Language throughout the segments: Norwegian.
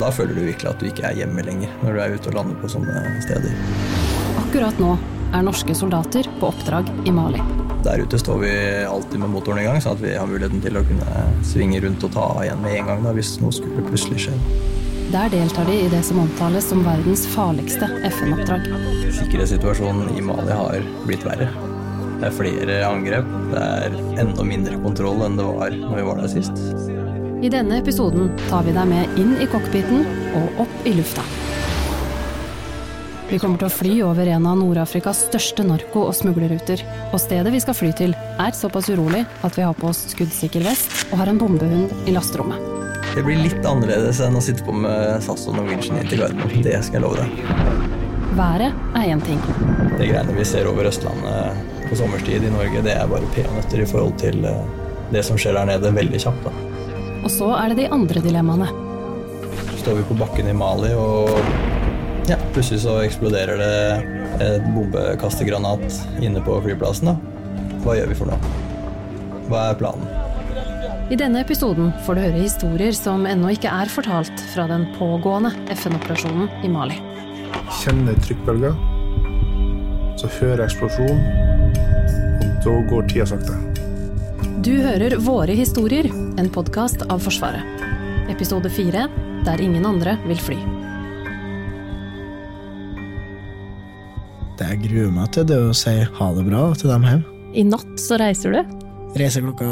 Da føler du virkelig at du ikke er hjemme lenger, når du er ute og lander på sånne steder. Akkurat nå er norske soldater på oppdrag i Mali. Der ute står vi alltid med motoren i gang, sånn at vi har muligheten til å kunne svinge rundt og ta av igjen med en gang da, hvis noe skulle plutselig skje. Der deltar de i det som omtales som verdens farligste FN-oppdrag. Sikkerhetssituasjonen i Mali har blitt verre. Det er flere angrep, det er enda mindre kontroll enn det var når vi var der sist. I denne episoden tar vi deg med inn i cockpiten og opp i lufta. Vi kommer til å fly over en av Nord-Afrikas største narko- og smuglerruter. Og stedet vi skal fly til, er såpass urolig at vi har på oss skuddsikker vest og har en bombehund i lasterommet. Det blir litt annerledes enn å sitte på med SAS og Norwegian inn til Gardermoen. Det skal jeg love deg. Været er én ting. De greiene vi ser over Østlandet på sommerstid i Norge, det er bare peanøtter i forhold til eh, det som skjer der nede veldig kjapt. da. Og så er det de andre dilemmaene. står vi på bakken i Mali, og ja, plutselig så eksploderer det et bombekastegranat inne på flyplassen. da. Hva gjør vi for noe? Hva er planen? I denne episoden får du høre historier som ennå ikke er fortalt fra den pågående FN-operasjonen i Mali. kjenner trykkbølger, så hører jeg eksplosjon, og da går tida sakte. Du hører Våre historier, en podkast av Forsvaret. Episode fire Der ingen andre vil fly. Det jeg gruer meg til, det er å si ha det bra til dem hjemme. I natt så reiser du. Reiser klokka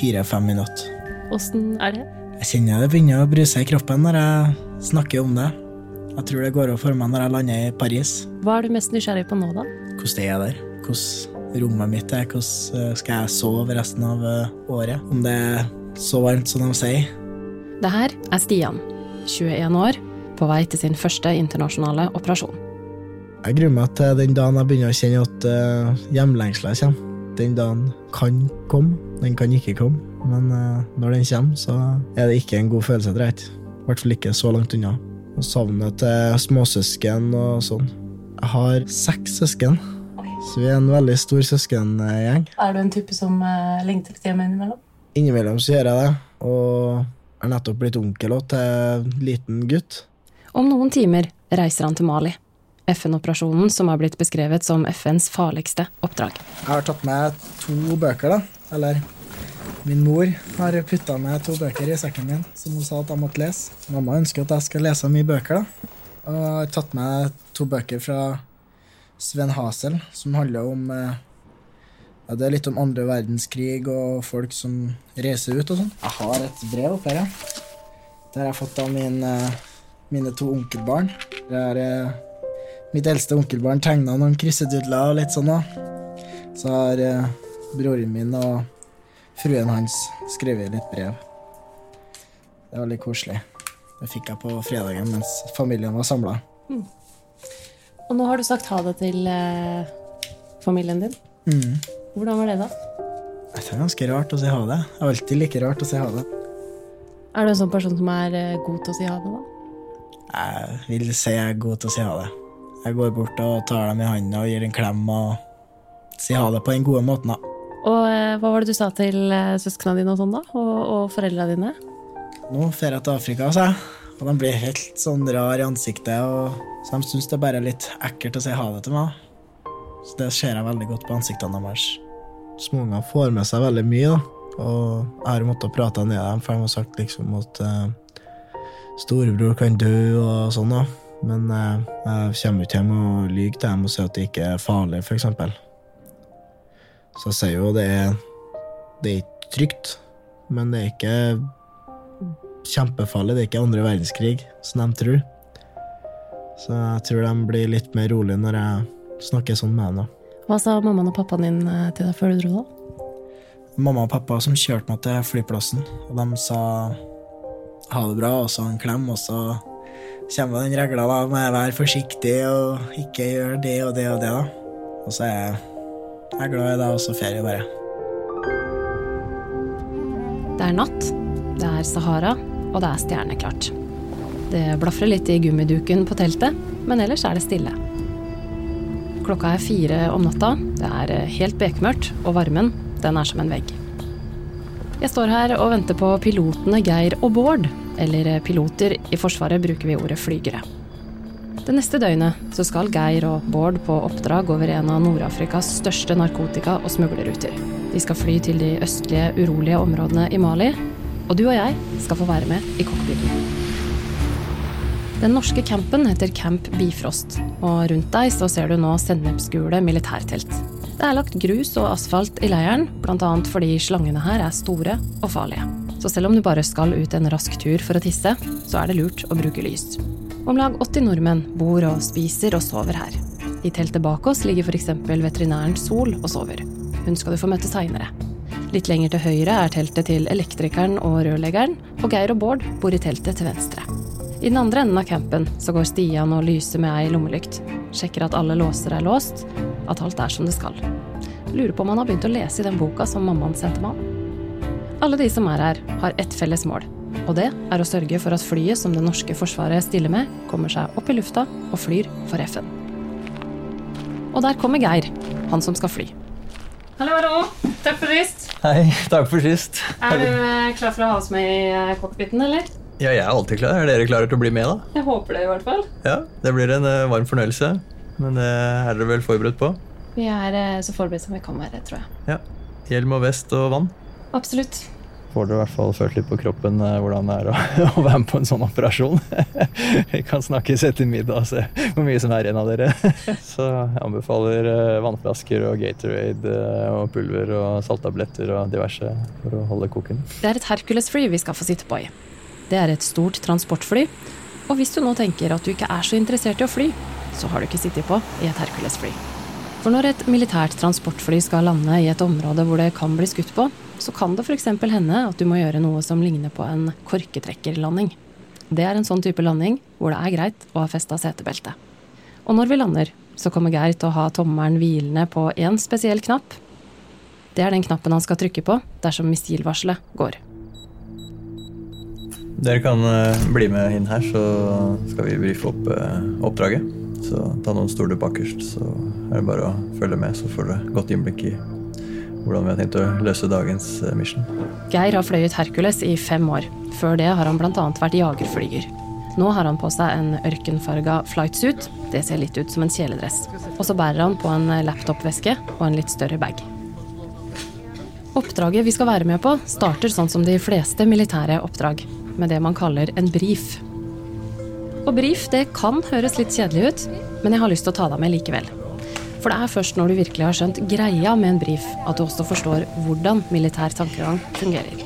fire-fem i natt. Åssen er det? Jeg kjenner det begynner å bruse i kroppen når jeg snakker om det. Jeg tror det går over for meg når jeg lander i Paris. Hva er du mest nysgjerrig på nå, da? Hvordan det er der. Hvordan rommet mitt er. Hvordan eh, skal jeg sove resten av eh, året. Om det er så varmt som de sier. Det her er Stian, 21 år, på vei til sin første internasjonale operasjon. Jeg gruer meg til den dagen jeg begynner å kjenne at uh, hjemlengsla kommer. Den dagen kan komme, den kan ikke komme. Men eh, når den kommer, så er det ikke en god følelse, tror jeg. I hvert fall ikke så langt unna. Og savnet til småsøsken og sånn. Jeg har seks søsken, så vi er en veldig stor søskengjeng. Er du en type som uh, lengter til hjemme innimellom? Innimellom så gjør jeg det, og er nettopp blitt onkel også til en liten gutt. Om noen timer reiser han til Mali. FN-operasjonen som har blitt beskrevet som FNs farligste oppdrag. Jeg har tatt med to bøker, da. Eller min mor har putta med to bøker i sekken min som hun sa at jeg måtte lese. Mamma ønsker at jeg skal lese mye bøker, da. Og jeg har tatt med to bøker fra Sven Hasel, som handler om eh, ja, Det er litt om andre verdenskrig og folk som reiser ut og sånn. Jeg har et brev opp her, ja. Det har jeg fått av min, eh, mine to onkelbarn. Det er eh, Mitt eldste onkelbarn tegna noen kryssedudler og litt sånn. da. Så har broren min og fruen hans skrevet litt brev. Det var litt koselig. Det fikk jeg på fredagen mens familien var samla. Og nå har du sagt ha det til eh, familien din. Mm. Hvordan var det, da? Det er ganske rart å si ha det. Det er alltid like rart å si ha det. Er du en sånn person som er eh, god til å si ha det, da? Jeg vil si jeg er god til å si ha det. Jeg går bort og tar dem i handa og gir en klem og sier ha det på den gode måten, da. Og eh, hva var det du sa til eh, søskna dine og sånn, da? Og, og foreldra dine? Nå drar jeg til Afrika, sa jeg. Og de blir helt sånn rar i ansiktet, og så de syns det er bare litt ekkelt å si ha det til meg. Så det ser jeg veldig godt på ansiktene deres. Småunger får med seg veldig mye, da. Og jeg har måttet prate ned dem, for de har sagt liksom at eh, storebror kan dø og sånn, da. Men eh, jeg kommer ikke hjem og lyver til dem og sier at det ikke er farlig, eksempel. Så jeg sier jo det er Det er ikke trygt, men det er ikke kjempefarlig. Det er ikke andre verdenskrig, som de tror. Så jeg tror de blir litt mer rolig når jeg snakker sånn med henne. Hva sa mammaen og pappaen din eh, til deg før du dro, da? Mamma og pappa som kjørte meg til flyplassen, og de sa ha det bra, og så en klem, og så kommer den regla da med være forsiktig og ikke gjøre det og det og det, da. Og så er jeg, jeg er glad i deg, og så ferie bare. Det er natt, det er Sahara, og det er stjerneklart. Det blafrer litt i gummiduken på teltet, men ellers er det stille. Klokka er fire om natta, det er helt bekmørkt, og varmen, den er som en vegg. Jeg står her og venter på pilotene Geir og Bård. Eller piloter, i Forsvaret bruker vi ordet flygere. Det neste døgnet så skal Geir og Bård på oppdrag over en av Nord-Afrikas største narkotika- og smuglerruter. De skal fly til de østlige, urolige områdene i Mali. Og du og jeg skal få være med i cockpiten. Den norske campen heter Camp Bifrost, og rundt deg så ser du nå sennepsgule militærtelt. Det er lagt grus og asfalt i leiren, bl.a. fordi slangene her er store og farlige. Så selv om du bare skal ut en rask tur for å tisse, så er det lurt å bruke lys. Om lag 80 nordmenn bor og spiser og sover her. I teltet bak oss ligger f.eks. veterinæren Sol og sover. Hun skal du få møte seinere. Litt lenger til høyre er teltet til elektrikeren og rørleggeren, og Geir og Bård bor i teltet til venstre. I den andre enden av campen så går Stian og lyser med ei lommelykt. Sjekker at alle låser er låst, at alt er som det skal. Lurer på om han har begynt å lese i den boka som mammaen sendte meg. Alle de som er her, har ett felles mål. Og det er å sørge for at flyet som det norske forsvaret stiller med, kommer seg opp i lufta og flyr for FN. Og der kommer Geir, han som skal fly. Hallo, hallo. Takk for sist. Hei, takk for sist. Er du eh, klar for å ha oss med i eh, cockpiten, eller? Ja, jeg er alltid klar. Er dere klare til å bli med, da? Jeg håper det, i hvert fall. Ja, det blir en uh, varm fornøyelse. Men det er dere vel forberedt på? Vi er uh, så forberedt som vi kan være, tror jeg. Ja. Hjelm og vest og vann. Absolutt. Får dere i hvert fall følt litt på kroppen eh, hvordan det er å, å være med på en sånn operasjon. Vi kan snakkes etter middag og se hvor mye som er igjen av dere. Så jeg anbefaler vannflasker og Gatorade og pulver og salttabletter og diverse for å holde koken. Det er et Hercules-fly vi skal få sitte på i. Det er et stort transportfly. Og hvis du nå tenker at du ikke er så interessert i å fly, så har du ikke sittet på i et Hercules-fly. For når et militært transportfly skal lande i et område hvor det kan bli skutt på, så kan det f.eks. hende at du må gjøre noe som ligner på en korketrekkerlanding. Det er en sånn type landing hvor det er greit å ha festa setebelte. Og når vi lander, så kommer Geir til å ha tommelen hvilende på én spesiell knapp. Det er den knappen han skal trykke på dersom missilvarselet går. Dere kan eh, bli med inn her, så skal vi brife opp eh, oppdraget. Så ta noen stoler bakerst, så er det bare å følge med, så får dere godt innblikk i hvordan vi har tenkt å løse dagens eh, mission. Geir har fløyet Hercules i fem år. Før det har han bl.a. vært jagerflyger. Nå har han på seg en ørkenfarga flightsuit. Det ser litt ut som en kjeledress. Og så bærer han på en laptopveske og en litt større bag. Oppdraget vi skal være med på, starter sånn som de fleste militære oppdrag. Med det man kaller en brief. Og brief det kan høres litt kjedelig ut, men jeg har lyst til å ta deg med likevel. For det er først når du virkelig har skjønt greia med en brief, at du også forstår hvordan militær tankegang fungerer.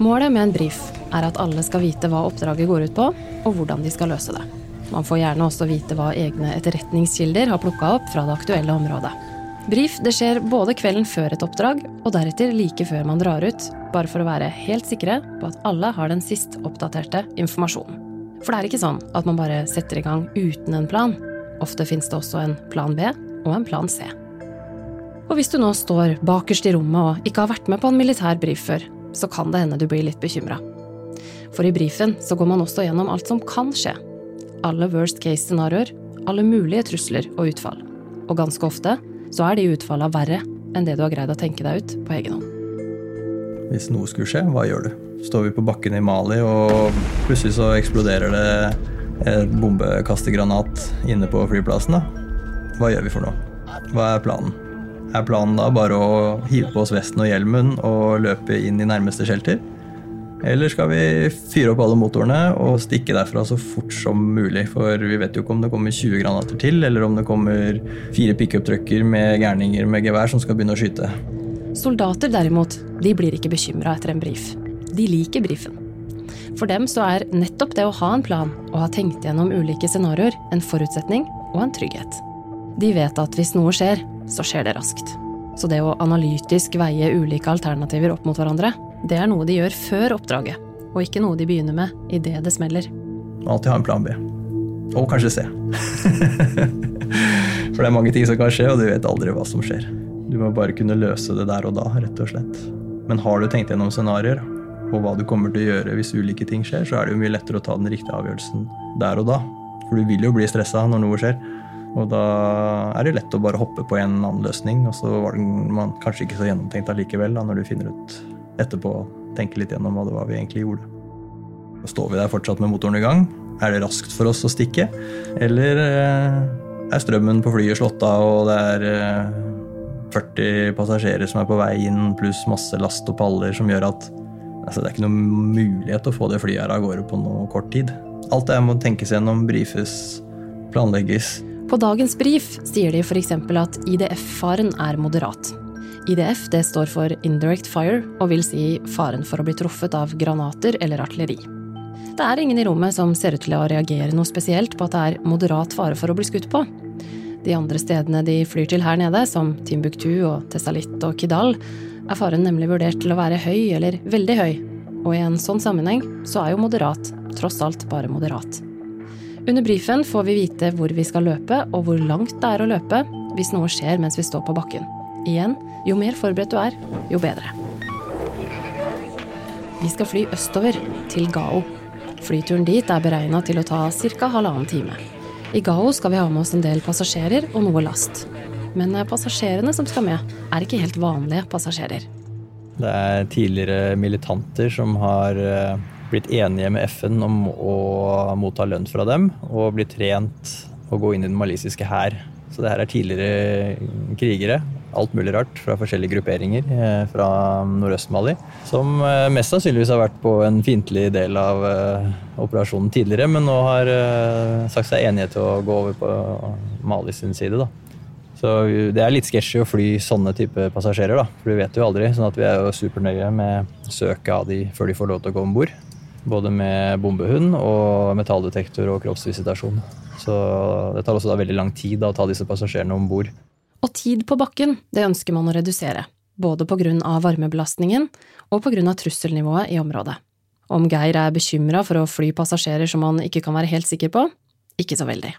Målet med en brief er at alle skal vite hva oppdraget går ut på, og hvordan de skal løse det. Man får gjerne også vite hva egne etterretningskilder har plukka opp fra det aktuelle området. Brief det skjer både kvelden før et oppdrag, og deretter like før man drar ut, bare for å være helt sikre på at alle har den sist oppdaterte informasjonen. For det er ikke sånn at man bare setter i gang uten en plan. Ofte fins det også en plan B og en plan C. Og hvis du nå står bakerst i rommet og ikke har vært med på en militær brief før, så kan det hende du blir litt bekymra. For i brifen så går man også gjennom alt som kan skje. Alle worst case-scenarioer, alle mulige trusler og utfall. Og ganske ofte så er de utfalla verre enn det du har greid å tenke deg ut på egen hånd. Hvis noe skulle skje, hva gjør du? Står vi på bakken i Mali, og plutselig så eksploderer det et bombekastegranat inne på flyplassen, da? Hva gjør vi for noe? Hva er planen? Er planen da bare å hive på oss vesten og hjelmen og løpe inn i nærmeste shelter? Eller skal vi fyre opp alle motorene og stikke derfra så fort som mulig? For vi vet jo ikke om det kommer 20 granater til, eller om det kommer fire pickup-trucker med gærninger med gevær som skal begynne å skyte. Soldater derimot, de blir ikke bekymra etter en brief. De liker brifen. For dem så er nettopp det å ha en plan og ha tenkt gjennom ulike scenarioer en forutsetning og en trygghet. De vet at hvis noe skjer, så skjer det raskt. Så det å analytisk veie ulike alternativer opp mot hverandre, det er noe de gjør før oppdraget, og ikke noe de begynner med idet det smeller. Alltid ha en plan B. Og kanskje C. For det er mange ting som kan skje, og du vet aldri hva som skjer. Du må bare kunne løse det der og da, rett og slett. Men har du tenkt gjennom scenarioer, og hva du kommer til å gjøre hvis ulike ting skjer, så er det jo mye lettere å ta den riktige avgjørelsen der og da. For du vil jo bli stressa når noe skjer. Og da er det lett å bare hoppe på en annen løsning, og så var den man kanskje ikke så gjennomtenkt allikevel, da, når du finner ut etterpå tenke litt gjennom hva det var vi egentlig gjorde. Står vi der fortsatt med motoren i gang? Er det raskt for oss å stikke? Eller eh, er strømmen på flyet slått av, og det er eh, 40 passasjerer som er på vei inn, pluss masse last og paller som gjør at altså, det er ikke noe mulighet å få det flyet her av gårde på noe kort tid. Alt det må tenkes gjennom, brifes, planlegges. På dagens brief sier de f.eks. at IDF-faren er moderat. IDF det står for Indirect Fire, og vil si faren for å bli truffet av granater eller artilleri. Det er ingen i rommet som ser ut til å reagere noe spesielt på at det er moderat fare for å bli skutt på. De andre stedene de flyr til her nede, som Timbuktu og Tessalit og Kidal, er faren nemlig vurdert til å være høy eller veldig høy, og i en sånn sammenheng så er jo moderat tross alt bare moderat. Under brifen får vi vite hvor vi skal løpe og hvor langt det er å løpe hvis noe skjer mens vi står på bakken. Igjen, jo mer forberedt du er, jo bedre. Vi skal fly østover, til Gao. Flyturen dit er beregna til å ta ca. halvannen time. I Gao skal vi ha med oss en del passasjerer og noe last. Men eh, passasjerene som skal med, er ikke helt vanlige passasjerer. Det er tidligere militanter som har eh, blitt enige med FN om å motta lønn fra dem, og blitt trent å gå inn i den malisiske hær. Så det her er tidligere krigere, alt mulig rart, fra forskjellige grupperinger eh, fra Nordøst-Mali, som eh, mest sannsynligvis har vært på en fiendtlig del av eh, operasjonen tidligere, men nå har sagt seg enige til å gå over på Mali sin side. da. Så det er litt sketsjy å fly sånne type passasjerer, da. For vi vet jo aldri. sånn at vi er jo supernøye med søket av de før de får lov til å gå om bord. Både med bombehund og metalldetektor og kroppsvisitasjon. Så det tar også da veldig lang tid da, å ta disse passasjerene om bord. Og tid på bakken, det ønsker man å redusere. Både på grunn av varmebelastningen og på grunn av trusselnivået i området. Om Geir er bekymra for å fly passasjerer som han ikke kan være helt sikker på? Ikke så veldig.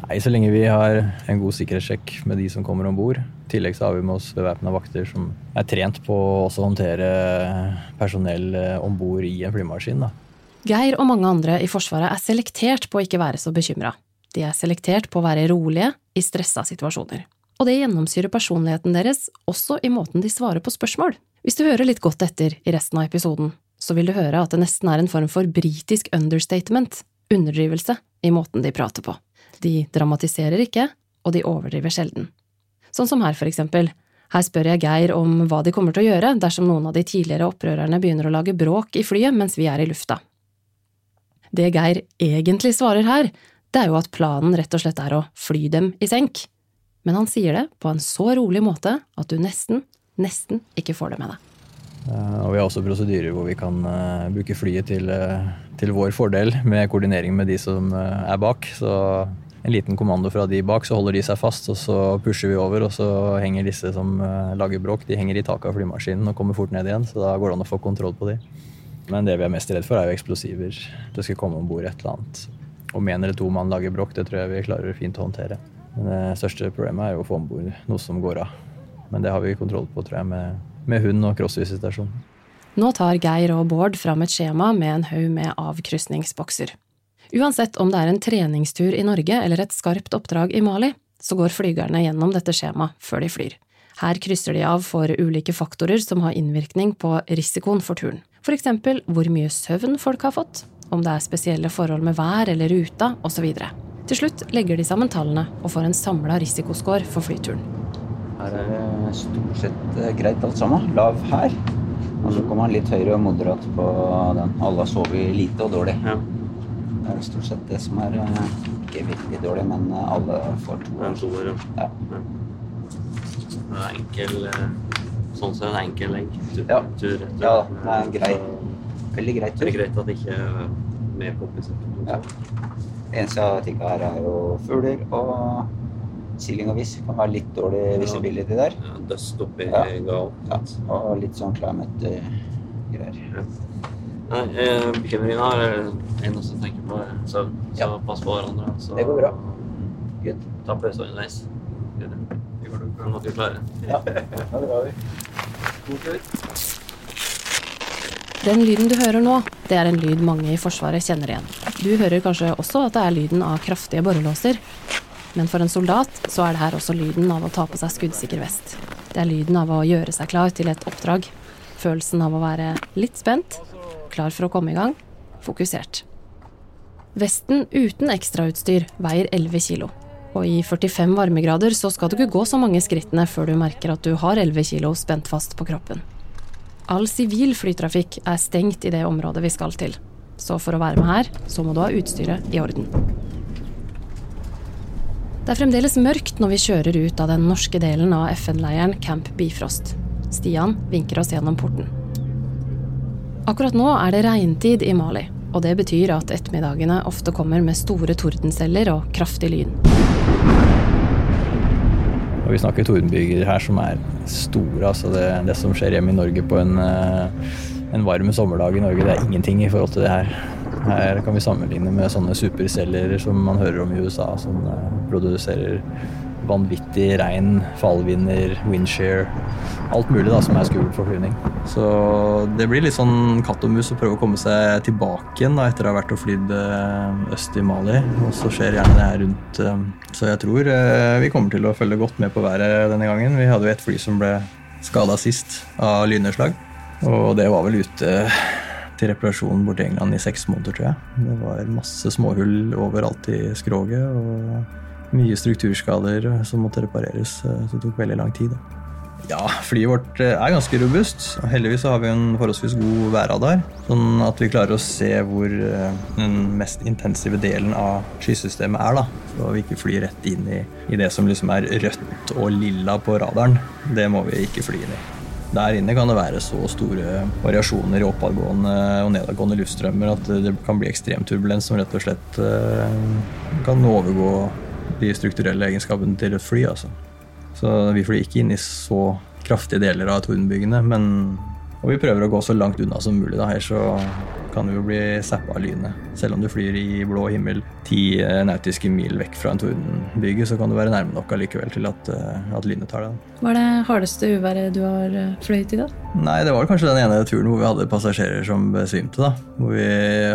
Nei, så lenge vi har en god sikkerhetssjekk med de som kommer om bord. I tillegg så har vi med oss bevæpna vakter som er trent på å også håndtere personell om bord i en flymaskin. da. Geir og mange andre i Forsvaret er selektert på å ikke være så bekymra. De er selektert på å være rolige i stressa situasjoner. Og det gjennomsyrer personligheten deres også i måten de svarer på spørsmål. Hvis du hører litt godt etter i resten av episoden, så vil du høre at det nesten er en form for britisk understatement, underdrivelse, i måten de prater på. De dramatiserer ikke, og de overdriver sjelden. Sånn som her, for eksempel. Her spør jeg Geir om hva de kommer til å gjøre dersom noen av de tidligere opprørerne begynner å lage bråk i flyet mens vi er i lufta. Det Geir egentlig svarer her, det er jo at planen rett og slett er å fly dem i senk. Men han sier det på en så rolig måte at du nesten, nesten ikke får det med deg. Og vi har også prosedyrer hvor vi kan uh, bruke flyet til, uh, til, vår fordel med koordinering med de som er bak. Så en liten kommando fra de bak, så holder de seg fast, og så pusher vi over. Og så henger disse som lager bråk, de henger i taket av flymaskinen og kommer fort ned igjen. Så da går det an å få kontroll på de. Men det vi er mest redd for, er jo eksplosiver. Det skal komme om bord et eller annet. Om én eller to mann lager bråk, det tror jeg vi klarer fint å håndtere. Men det største problemet er jo å få om bord noe som går av. Men det har vi kontroll på, tror jeg, med med hund og crossvisitasjon. Nå tar Geir og Bård fram et skjema med en haug med avkrysningsbokser. Uansett om det er en treningstur i Norge eller et skarpt oppdrag i Mali, så går flygerne gjennom dette skjemaet før de flyr. Her krysser de av for ulike faktorer som har innvirkning på risikoen for turen. For eksempel hvor mye søvn folk har fått, om det er spesielle forhold med vær eller ruta, osv. Til slutt legger de sammen tallene og får en samla risikoscore for flyturen. Her er det stort sett eh, greit alt sammen. Lav her. Og så kommer han litt høyere og moderat på den. Alle har sovet lite og dårlig. Ja. Det er stort sett det som er eh, ikke virkelig dårlig, men eh, alle får to. Ja, år ja. ja. Det er enkel Sånn sett en enkel legg. Tur, ja. Tur, ja, det er greit. grei, veldig greit. tur. Det er greit at det ikke er mer komplisert. Ja. Det eneste jeg tenker her, er jo fugler og Silling og Viss kan være litt dårlig visibility der. Ja, dust oppi ja. Ja, og litt sånn climate-greier. Ja. Nei, eh, bekymringa er eneste jeg tenker på, søvn. Så ja. pass på hverandre. Så det går bra. Good. Ta pause underveis. Det går nok vi klare. Ja, det drar vi. God tur. Den lyden du hører nå, det er en lyd mange i Forsvaret kjenner igjen. Du hører kanskje også at det er lyden av kraftige borrelåser. Men for en soldat så er det her også lyden av å ta på seg skuddsikker vest. Det er lyden av å gjøre seg klar til et oppdrag. Følelsen av å være litt spent, klar for å komme i gang, fokusert. Vesten uten ekstrautstyr veier 11 kilo. Og i 45 varmegrader så skal du ikke gå så mange skrittene før du merker at du har 11 kilo spent fast på kroppen. All sivil flytrafikk er stengt i det området vi skal til. Så for å være med her, så må du ha utstyret i orden. Det er fremdeles mørkt når vi kjører ut av den norske delen av FN-leiren Camp Bifrost. Stian vinker oss gjennom porten. Akkurat nå er det regntid i Mali, og det betyr at ettermiddagene ofte kommer med store tordenceller og kraftig lyn. Og vi snakker tordenbyger her som er store. altså Det, det som skjer hjemme i Norge på en, eh, en varm sommerdag i Norge, det er ingenting i forhold til det her. Her kan vi sammenligne med sånne superceller som man hører om i USA, som eh, produserer vanvittig regn, fallvinder, windshear. Alt mulig da som er skummelt for flyvning. Så det blir litt sånn katt og mus å prøve å komme seg tilbake igjen da, etter å ha vært og flydd eh, øst i Mali. Og så skjer gjerne det her rundt. eh, Så jeg tror eh, vi kommer til å følge godt med på været denne gangen. Vi hadde jo et fly som ble skada sist av lynnedslag. Og det var vel ute til reparasjon borti England i seks måneder, tror jeg. Det var masse småhull overalt i skroget. og mye strukturskader som måtte repareres. eh, Så det tok veldig lang tid. Ja, flyet vårt eh, er ganske robust. Heldigvis har vi en forholdsvis god værradar. Sånn at vi klarer å se hvor eh, den mest intensive delen av skysystemet er. da. Så vi ikke flyr rett inn i, i det som liksom er rødt og lilla på radaren. Det må vi ikke fly inn i. Der inne kan det være så store variasjoner i oppadgående og nedadgående luftstrømmer at det kan bli ekstrem turbulens som rett og slett eh, kan overgå de strukturelle egenskapene til et fly. altså. Så vi flyr ikke inn i så kraftige deler av tordenbygene, men og vi prøver å gå så langt unna som mulig. da, Her så kan du jo bli zappa av lynet. Selv om du flyr i blå himmel ti eh, nautiske mil vekk fra en tordenbyge, så kan du være nærme nok allikevel til at, eh, at lynet tar deg. Hva er det hardeste uværet du har eh, fløyet i, da? Nei, det var kanskje den ene turen hvor vi hadde passasjerer som besvimte. da. Hvor vi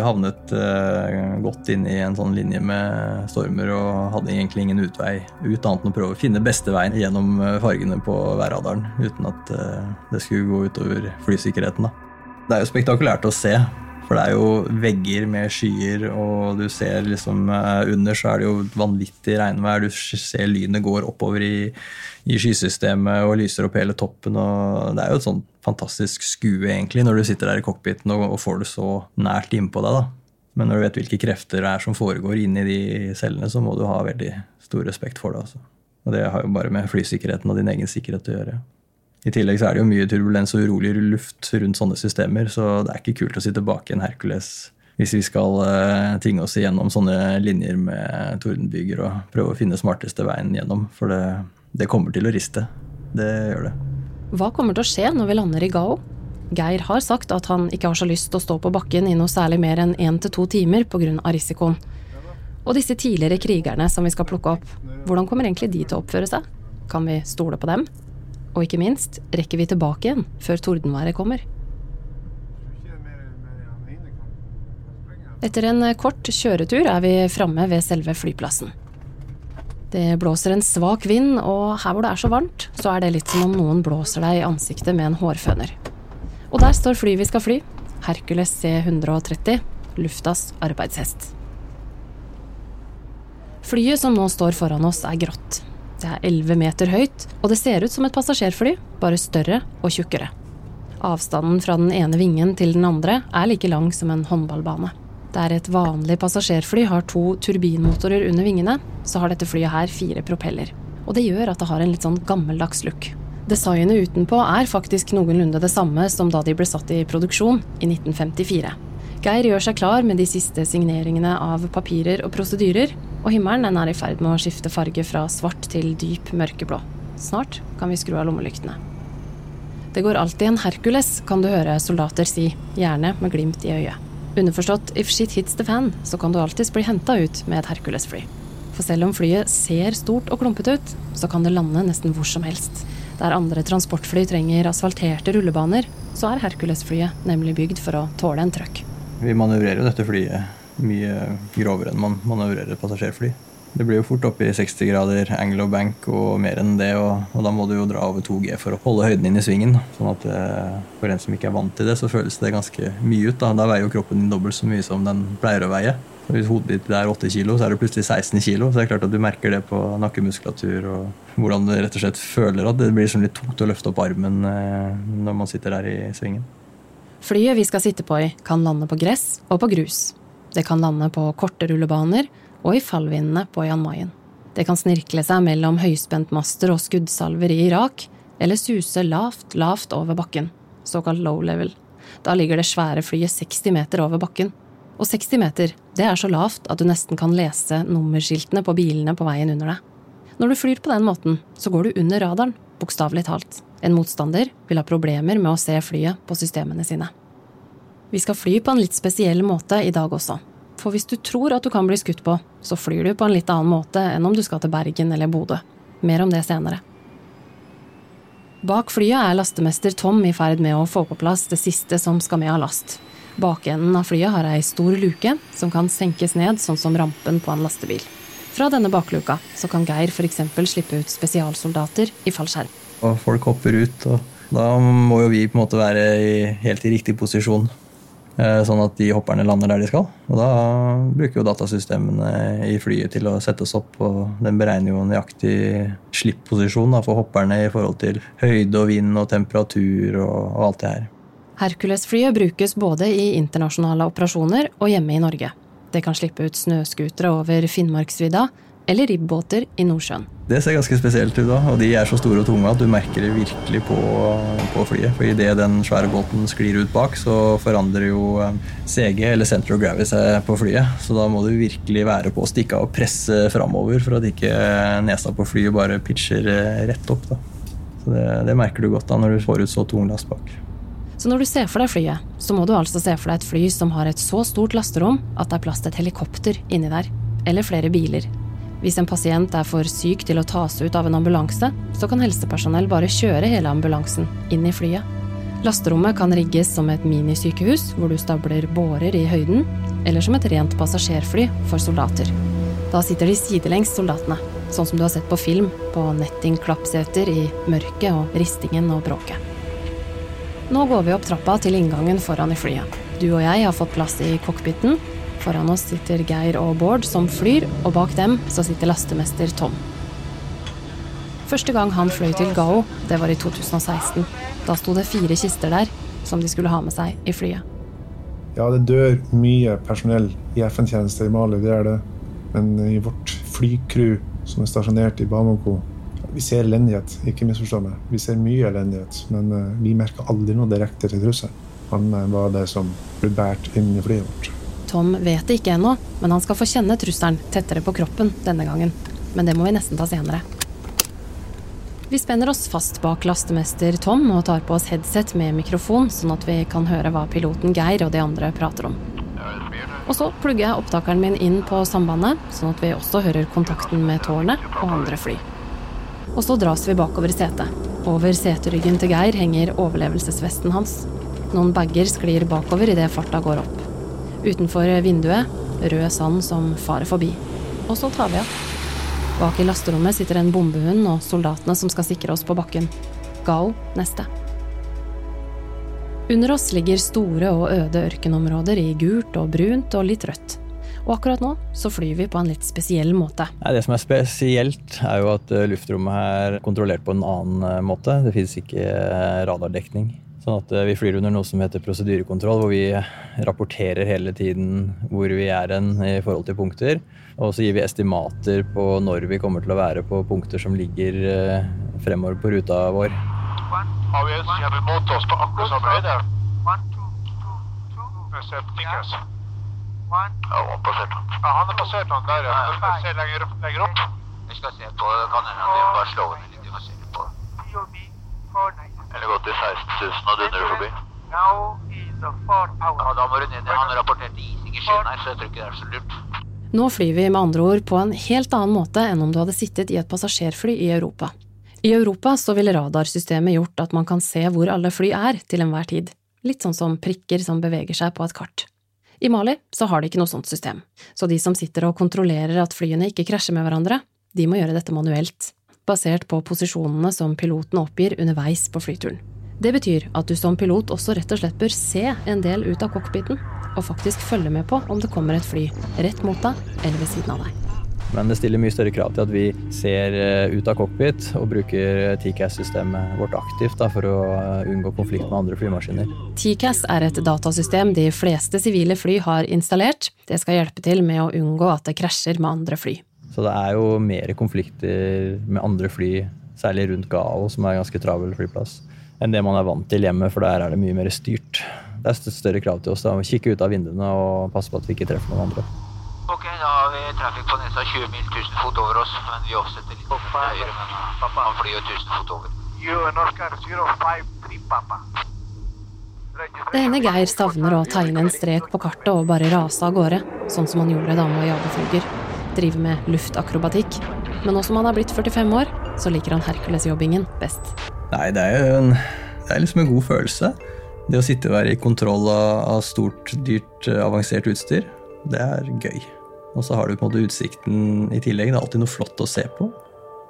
havnet eh, godt inn i en sånn linje med stormer og hadde egentlig ingen utvei ut, annet enn å prøve å finne beste veien gjennom fargene på værradaren uten at eh, det skulle gå utover flysikkerheten. da. Det er jo spektakulært å se. For det er jo vegger med skyer, og du ser liksom eh, under så er det jo vanvittig regnvær. Du ser lynet går oppover i, i skysystemet og lyser opp hele toppen. og Det er jo et sånn fantastisk skue egentlig når du sitter der i cockpiten og, og får det så nært innpå deg. da. Men når du vet hvilke krefter det er som foregår inni de cellene, så må du ha veldig stor respekt for det. altså. Og det har jo bare med flysikkerheten og din egen sikkerhet å gjøre. I tillegg så er det jo mye turbulens og urolig luft rundt sånne systemer, så det er ikke kult å sitte bak en Hercules hvis vi skal uh, tvinge oss igjennom sånne linjer med tordenbyger og prøve å finne smarteste veien gjennom. For det, det kommer til å riste. Det gjør det. Hva kommer til å skje når vi lander i Gao? Geir har sagt at han ikke har så lyst til å stå på bakken i noe særlig mer enn én til to timer pga. risikoen. Og disse tidligere krigerne som vi skal plukke opp, hvordan kommer egentlig de til å oppføre seg? Kan vi stole på dem? Og ikke minst, rekker vi tilbake igjen før tordenværet kommer? Etter en kort kjøretur er vi framme ved selve flyplassen. Det blåser en svak vind, og her hvor det er så varmt, så er det litt som om noen blåser deg i ansiktet med en hårføner. Og der står flyet vi skal fly. Hercules C130, luftas arbeidshest. Flyet som nå står foran oss, er grått. Det er 11 meter høyt, og det ser ut som et passasjerfly, bare større og tjukkere. Avstanden fra den ene vingen til den andre er like lang som en håndballbane. Der et vanlig passasjerfly har to turbinmotorer under vingene, så har dette flyet her fire propeller. Og det gjør at det har en litt sånn gammeldags look. Designet utenpå er faktisk noenlunde det samme som da de ble satt i produksjon i 1954. Geir gjør seg klar med de siste signeringene av papirer og prosedyrer, og himmelen er i ferd med å skifte farge fra svart til dyp mørkeblå. Snart kan vi skru av lommelyktene. Det går alltid en Hercules, kan du høre soldater si, gjerne med glimt i øyet. Underforstått if shit hits the fan, så kan du alltids bli henta ut med et Hercules-fly. For selv om flyet ser stort og klumpete ut, så kan det lande nesten hvor som helst. Der andre transportfly trenger asfalterte rullebaner, så er Hercules-flyet nemlig bygd for å tåle en trøkk. Vi manøvrerer jo dette flyet mye grovere enn man manøvrerer et passasjerfly. Det blir jo fort oppe i 60 grader angle og bank og mer enn det, og, og da må du jo dra over 2G for å holde høyden inn i svingen. Sånn at eh, for en som ikke er vant til det, så føles det ganske mye ut. Da, da veier jo kroppen din dobbelt så mye som den pleier å veie. Så hvis hodet ditt er 8 kilo, så er det plutselig 16 kilo. Så det er klart at du merker det på nakkemuskulatur og hvordan du rett og slett føler at det blir sånn litt tungt å løfte opp armen eh, når man sitter der i svingen. Flyet vi skal sitte på i, kan lande på gress og på grus. Det kan lande på korte rullebaner og i fallvindene på Jan Mayen. Det kan snirkle seg mellom høyspentmaster og skuddsalver i Irak, eller suse lavt, lavt over bakken, såkalt low level. Da ligger det svære flyet 60 meter over bakken. Og 60 meter, det er så lavt at du nesten kan lese nummerskiltene på bilene på veien under deg. Når du flyr på den måten, så går du under radaren, bokstavelig talt. En motstander vil ha problemer med å se flyet på systemene sine. Vi skal fly på en litt spesiell måte i dag også. For hvis du tror at du kan bli skutt på, så flyr du på en litt annen måte enn om du skal til Bergen eller Bodø. Mer om det senere. Bak flyet er lastemester Tom i ferd med å få på plass det siste som skal med av last. Bakenden av flyet har ei stor luke som kan senkes ned sånn som rampen på en lastebil. Fra denne bakluka så kan Geir f.eks. slippe ut spesialsoldater i fallskjerm. Og folk hopper ut, og da må jo vi på en måte være helt i riktig posisjon. Eh, sånn at de hopperne lander der de skal. Og da bruker jo datasystemene i flyet til å sette oss opp, og den beregner jo nøyaktig slippposisjon for hopperne i forhold til høyde og vind og temperatur og alt det her. Hercules-flyet brukes både i internasjonale operasjoner og hjemme i Norge. Det kan slippe ut snøscootere over Finnmarksvidda eller ribbåter i Nordsjøen. Det ser ganske spesielt ut, da, og de er så store og tunge at du merker det virkelig på, på flyet. For idet den svære båten sklir ut bak, så forandrer jo eh, CG, eller Center of Gravity, seg på flyet. Så da må du virkelig være på å stikke av og presse framover for at ikke nesa på flyet bare pitcher eh, rett opp. Da. Så det, det merker du godt da når du får ut så tung last bak. Så når du ser for deg flyet, så må du altså se for deg et fly som har et så stort lasterom at det er plass til et helikopter inni der. Eller flere biler. Hvis en pasient er for syk til å tas ut av en ambulanse, så kan helsepersonell bare kjøre hele ambulansen inn i flyet. Lasterommet kan rigges som et minisykehus, hvor du stabler bårer i høyden, eller som et rent passasjerfly for soldater. Da sitter de sidelengs, soldatene, sånn som du har sett på film, på nettingklappseter i mørket og ristingen og bråket. Nå går vi opp trappa til inngangen foran i flyet. Du og jeg har fått plass i cockpiten. Foran oss sitter Geir og Bård som flyr, og bak dem så sitter lastemester Tom. Første gang han fløy til Gao, det var i 2016. Da sto det fire kister der som de skulle ha med seg i flyet. Ja, det dør mye personell i FN-tjeneste i Mali, det er det. Men i vårt flycrew som er stasjonert i Bamako, vi ser elendighet, ikke misforstå meg. Vi ser mye elendighet, men uh, vi merker aldri noe direkte til trusselen. Han uh, var det som ble båret inn i flyet vårt. Tom vet det ikke ennå, men han skal få kjenne trusselen tettere på kroppen denne gangen. Men det må vi nesten ta senere. Vi spenner oss fast bak lastemester Tom og tar på oss headset med mikrofon, sånn at vi kan høre hva piloten Geir og de andre prater om. Og så plugger jeg opptakeren min inn på sambandet, sånn at vi også hører kontakten med tårnet og andre fly. Og så dras vi bakover i setet. Over seteryggen til Geir henger overlevelsesvesten hans. Noen bager sklir bakover idet farta går opp. Utenfor vinduet rød sand som farer forbi. Og så tar vi av. Bak i lasterommet sitter en bombehund og soldatene som skal sikre oss på bakken. Gao neste. Under oss ligger store og øde ørkenområder i gult og brunt og litt rødt. Og akkurat nå så flyr vi på en litt spesiell måte. Det som er spesielt, er jo at eh, luftrommet er kontrollert på en annen eh, måte. Det fins ikke eh, radardekning. Sånn at vi flyr under noe som heter prosedyrekontroll, hvor vi rapporterer hele tiden hvor vi er hen i forhold til punkter. Og så gir vi estimater på når vi kommer til å være på punkter som ligger fremover på ruta vår. Jeg han har passert han der, ja. Men jeg ser lenger, lenger opp. Vi skal se på kan hende, bare slå den litt. Vi kan se på det. Eller gått i 16 000 og dundrer forbi. Ja, da må du ned. Han rapporterte ising i skinn her, så jeg tror ikke det er så lurt. Nå flyr vi med andre ord på en helt annen måte enn om du hadde sittet i et passasjerfly i Europa. I Europa så ville radarsystemet gjort at man kan se hvor alle fly er til enhver tid, litt sånn som prikker som beveger seg på et kart. I Mali så har de ikke noe sånt system, så de som sitter og kontrollerer at flyene ikke krasjer med hverandre, de må gjøre dette manuelt, basert på posisjonene som piloten oppgir underveis på flyturen. Det betyr at du som pilot også rett og slett bør se en del ut av cockpiten, og faktisk følge med på om det kommer et fly rett mot deg eller ved siden av deg. Men det stiller mye større krav til at vi ser eh, ut av cockpit og bruker TCAS-systemet vårt aktivt da, for å eh, unngå konflikt med andre flymaskiner. TCAS er et datasystem de fleste sivile fly har installert. Det skal hjelpe til med å unngå at det krasjer med andre fly. Så det er jo mer konflikter med andre fly, særlig rundt Gao, som er en ganske travel flyplass, enn det man er vant til hjemme, for der er det mye mer styrt. Det er større krav til oss da, å kikke ut av vinduene og passe på at vi ikke treffer noen andre. Ok, da har vi trafikk på nesa 20 mil 1000 fot over oss, men vi offsetter litt til høyre, men han flyr jo 1000 fot over. Oscar 053, pappa. Det hender Geir savner å tegne en strek på kartet og bare rase av gårde, sånn som han gjorde da han var jagerflyger. Drive med luftakrobatikk. Men nå som han har blitt 45 år, så liker han Hercules-jobbingen best. Nei, det er jo en, det er liksom en god følelse. Det å sitte og være i kontroll av, stort, dyrt, avansert utstyr, det er gøy. Og så har du på en måte utsikten i tillegg. Det er alltid noe flott å se på.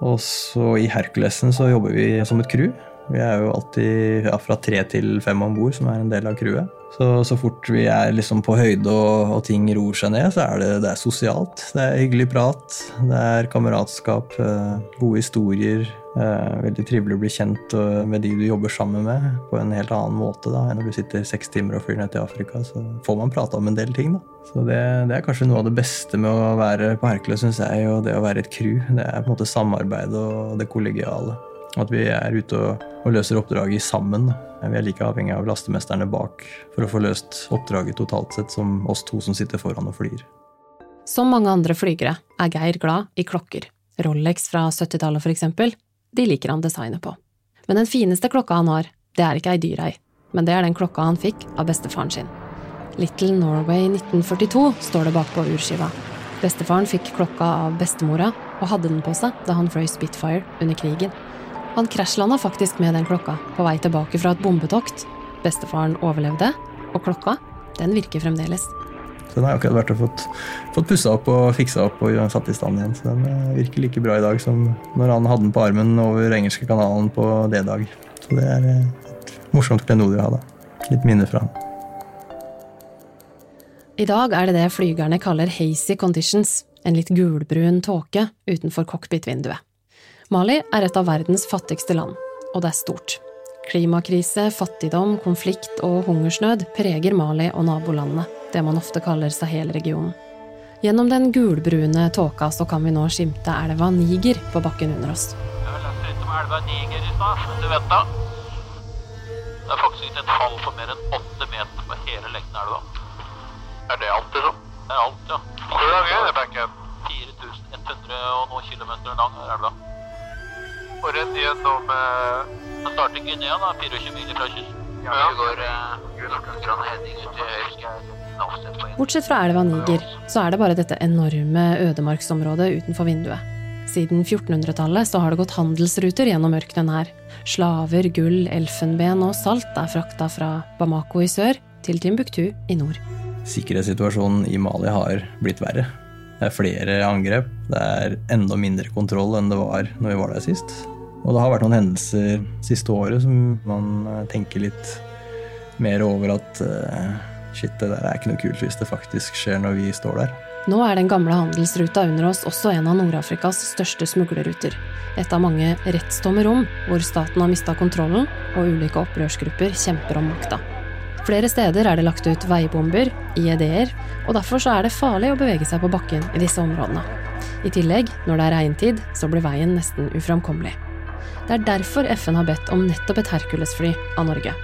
Og så i Herculesen så jobber vi som et crew. Vi er jo alltid ja, fra tre til fem om bord, som er en del av crewet. Så, så fort vi er liksom på høyde og, og ting roer seg ned, så er det, det er sosialt. Det er hyggelig prat, det er kameratskap, eh, gode historier. Eh, veldig trivelig å bli kjent eh, med de du jobber sammen med, på en helt annen måte da, enn når du sitter seks timer og flyr ned til Afrika. Så får man prate om en del ting, da. Så det, det er kanskje noe av det beste med å være på Hercules, syns jeg, og det å være et crew. Det er på en måte samarbeid og det kollegiale. At vi er ute og, og løser oppdraget sammen. Vi er like avhengig av lastemesterne bak for å få løst oppdraget totalt sett som oss to som sitter foran og flyr. Som mange andre flygere er Geir glad i klokker. Rolex fra 70-tallet, for eksempel. De liker han designet på. Men den fineste klokka han har, det er ikke ei dyr ei, men det er den klokka han fikk av bestefaren sin. Little Norway 1942 står det bakpå urskiva. Bestefaren fikk klokka av bestemora og hadde den på seg da han fløy Spitfire under krigen. Han krasjlanda faktisk med den klokka på vei tilbake fra et bombetokt. Bestefaren overlevde, og klokka, den virker fremdeles. Så den har akkurat vært og fått, fått pussa opp og fiksa opp og satt i stand igjen. Så den eh, virker like bra i dag som når han hadde den på armen over engelske kanalen på D-dag. Så det er eh, et morsomt klenodium å ha, da. Litt minne fra han. I dag er det det flygerne kaller hazy conditions, en litt gulbrun tåke utenfor cockpit-vinduet. Mali er et av verdens fattigste land, og det er stort. Klimakrise, fattigdom, konflikt og hungersnød preger Mali og nabolandene, det man ofte kaller Sahel-regionen. Gjennom den gulbrune tåka så kan vi nå skimte elva Niger på bakken under oss. Jeg leste litt om elva Niger i stad, du vet da. Det er faktisk ikke et fall for mer enn åtte meter på hele lengden av elva. Er det alt, liksom? Det er alt, ja. Hvor lang er det, bekken? 4100 og noen kilometer lang er elva. Og rett gjennom eh... Den starter Guinea, da, 24 mil fra kysten. Ja, vi går eh. Bortsett fra elva Niger, så er det bare dette enorme ødemarksområdet utenfor vinduet. Siden 1400-tallet så har det gått handelsruter gjennom ørkenen her. Slaver, gull, elfenben og salt er frakta fra Bamako i sør til Timbuktu i nord. Sikkerhetssituasjonen i Mali har blitt verre. Det er flere angrep, det er enda mindre kontroll enn det var når vi var der sist. Og det har vært noen hendelser siste året som man eh, tenker litt mer over at uh, shit, det der er ikke noe kult hvis det faktisk skjer når vi står der. Nå er den gamle handelsruta under oss også en av Nord-Afrikas største smuglerruter. Et av mange rettstomme rom hvor staten har mista kontrollen og ulike opprørsgrupper kjemper om makta. Flere steder er det lagt ut veibomber, IED-er, og derfor så er det farlig å bevege seg på bakken i disse områdene. I tillegg, når det er regntid, så blir veien nesten uframkommelig. Det er derfor FN har bedt om nettopp et Hercules-fly av Norge.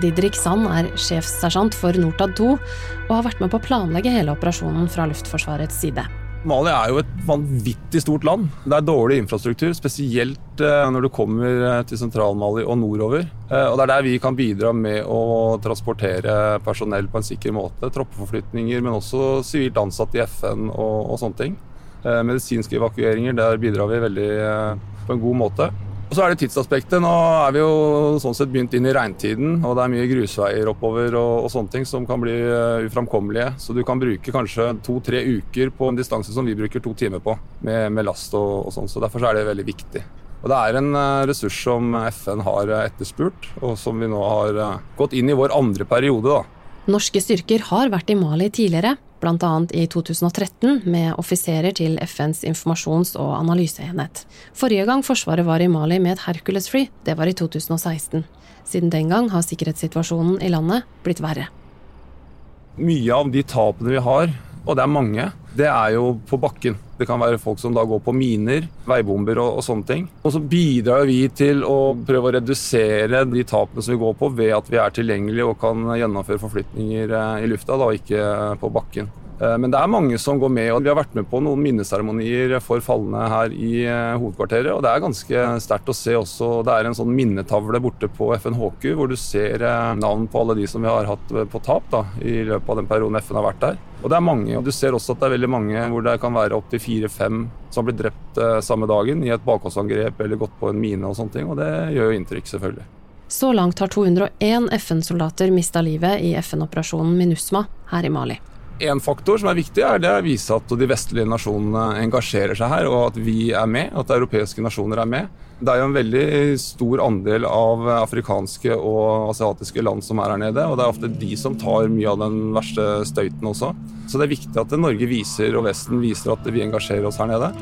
Didrik Sand er sjefssersjant for Nortad 2 og har vært med på å planlegge hele operasjonen fra Luftforsvarets side. Mali er jo et vanvittig stort land. Det er dårlig infrastruktur, spesielt eh, når du kommer eh, til Sentral-Mali og nordover. Eh, Og Det er der vi kan bidra med å transportere personell på en sikker måte. Troppeforflytninger, men også sivilt ansatte i FN og, og sånne ting. Medisinske evakueringer, der bidrar vi veldig på en god måte. Og så er det tidsaspektet. Nå er vi jo sånn sett begynt inn i regntiden, og det er mye grusveier oppover og, og sånne ting som kan bli uh, uframkommelige. Så du kan bruke kanskje to-tre uker på en distanse som vi bruker to timer på, med, med last og, og sånn. Så derfor er det veldig viktig. Og Det er en uh, ressurs som FN har uh, etterspurt, og som vi nå har gått inn i vår andre periode. da. Norske styrker har vært i Mali tidligere, bl.a. i 2013 med offiserer til FNs informasjons- og analyseenhet. Forrige gang Forsvaret var i Mali med et Hercules-fly, det var i 2016. Siden den gang har sikkerhetssituasjonen i landet blitt verre. Mye av de tapene vi har, og det er mange, det er jo på bakken. Det kan være folk som da går på miner, veibomber og, og sånne ting. Og så bidrar vi til å prøve å redusere de tapene som vi går på, ved at vi er tilgjengelige og kan gjennomføre forflytninger eh, i lufta, da, ikke på bakken. Eh, men det er mange som går med, og vi har vært med på noen minneseremonier for falne her i eh, hovedkvarteret. Og det er ganske sterkt å se også. Det er en sånn minnetavle borte på FNHQ hvor du ser navn på alle de som vi har hatt på tap da, i løpet av den perioden FN har vært der. Og det er mange, og Du ser også at det er veldig mange hvor det kan være opptil fire-fem som blitt drept samme dagen i et bakholdsangrep eller gått på en mine og sånne ting. Og det gjør jo inntrykk, selvfølgelig. Så langt har 201 FN-soldater mista livet i FN-operasjonen MINUSMA her i Mali. En faktor som er viktig, er det å vise at de vestlige nasjonene engasjerer seg her, og at vi er med, at europeiske nasjoner er med. Det er jo en veldig stor andel av afrikanske og asiatiske land som er her nede, og det er ofte de som tar mye av den verste støyten også. Så det er viktig at Norge viser, og Vesten viser at vi engasjerer oss her nede.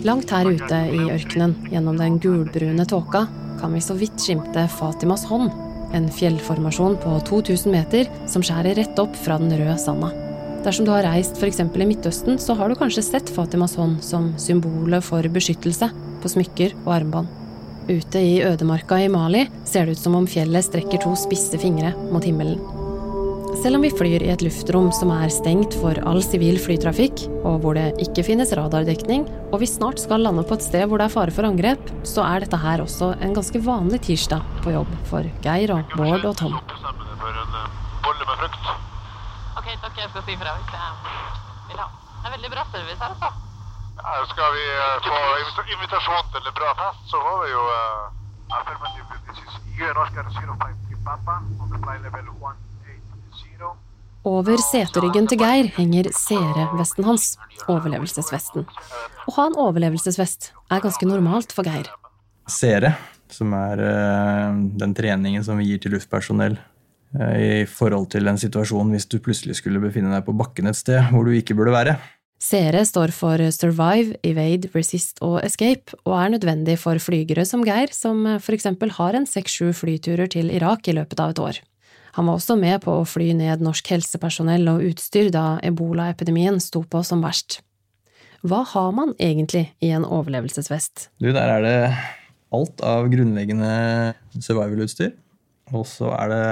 Langt her ute i ørkenen, gjennom den gulbrune tåka, kan vi så vidt skimte Fatimas hånd, en fjellformasjon på 2000 meter som skjærer rett opp fra den røde sanda. Dersom du har reist f.eks. i Midtøsten, så har du kanskje sett Fatimas hånd som symbolet for beskyttelse på smykker og armbånd. Ute i ødemarka i Mali ser det ut som om fjellet strekker to spisse fingre mot himmelen. Selv om vi flyr i et luftrom som er stengt for all sivil flytrafikk, og hvor det ikke finnes radardekning, og vi snart skal lande på et sted hvor det er fare for angrep, så er dette her også en ganske vanlig tirsdag på jobb for Geir og Bård og Tom. Ok, takk, jeg skal si fra hvis jeg vil ha. Det er veldig bra service her, altså. Ja, skal vi uh, få invitasjon til en bra fest, så får vi jo uh, Over seteryggen til Geir henger seervesten hans, overlevelsesvesten. Å ha en overlevelsesvest er ganske normalt for Geir. Sere, som er uh, den treningen som vi gir til luftpersonell uh, i forhold til en situasjon hvis du plutselig skulle befinne deg på bakken et sted hvor du ikke burde være. Sere står for Survive, Evade, Resist og Escape, og er nødvendig for flygere som Geir, som for eksempel har en seks-sju flyturer til Irak i løpet av et år. Han var også med på å fly ned norsk helsepersonell og utstyr da ebolaepidemien sto på som verst. Hva har man egentlig i en overlevelsesvest? Du, der er det alt av grunnleggende survival-utstyr. Og så er det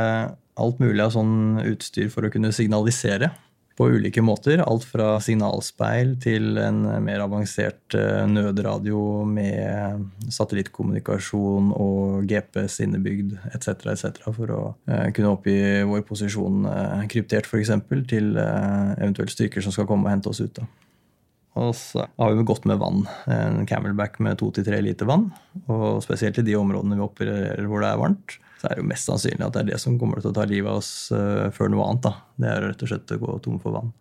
alt mulig av sånn utstyr for å kunne signalisere på ulike måter. Alt fra signalspeil til en mer avansert eh, nødradio med satellittkommunikasjon og GPS innebygd etc. etc. for å eh, kunne oppgi vår posisjon eh, kryptert f.eks. til eventuelle styrker som skal komme og hente oss ut. da. Og så har vi gått med vann. En camelback med to til tre liter vann. Og spesielt i de områdene vi opererer hvor det er varmt så er det jo mest sannsynlig at det er det som kommer til å ta livet av oss uh, før noe annet. da. Det er rett og slett å gå tom for vann.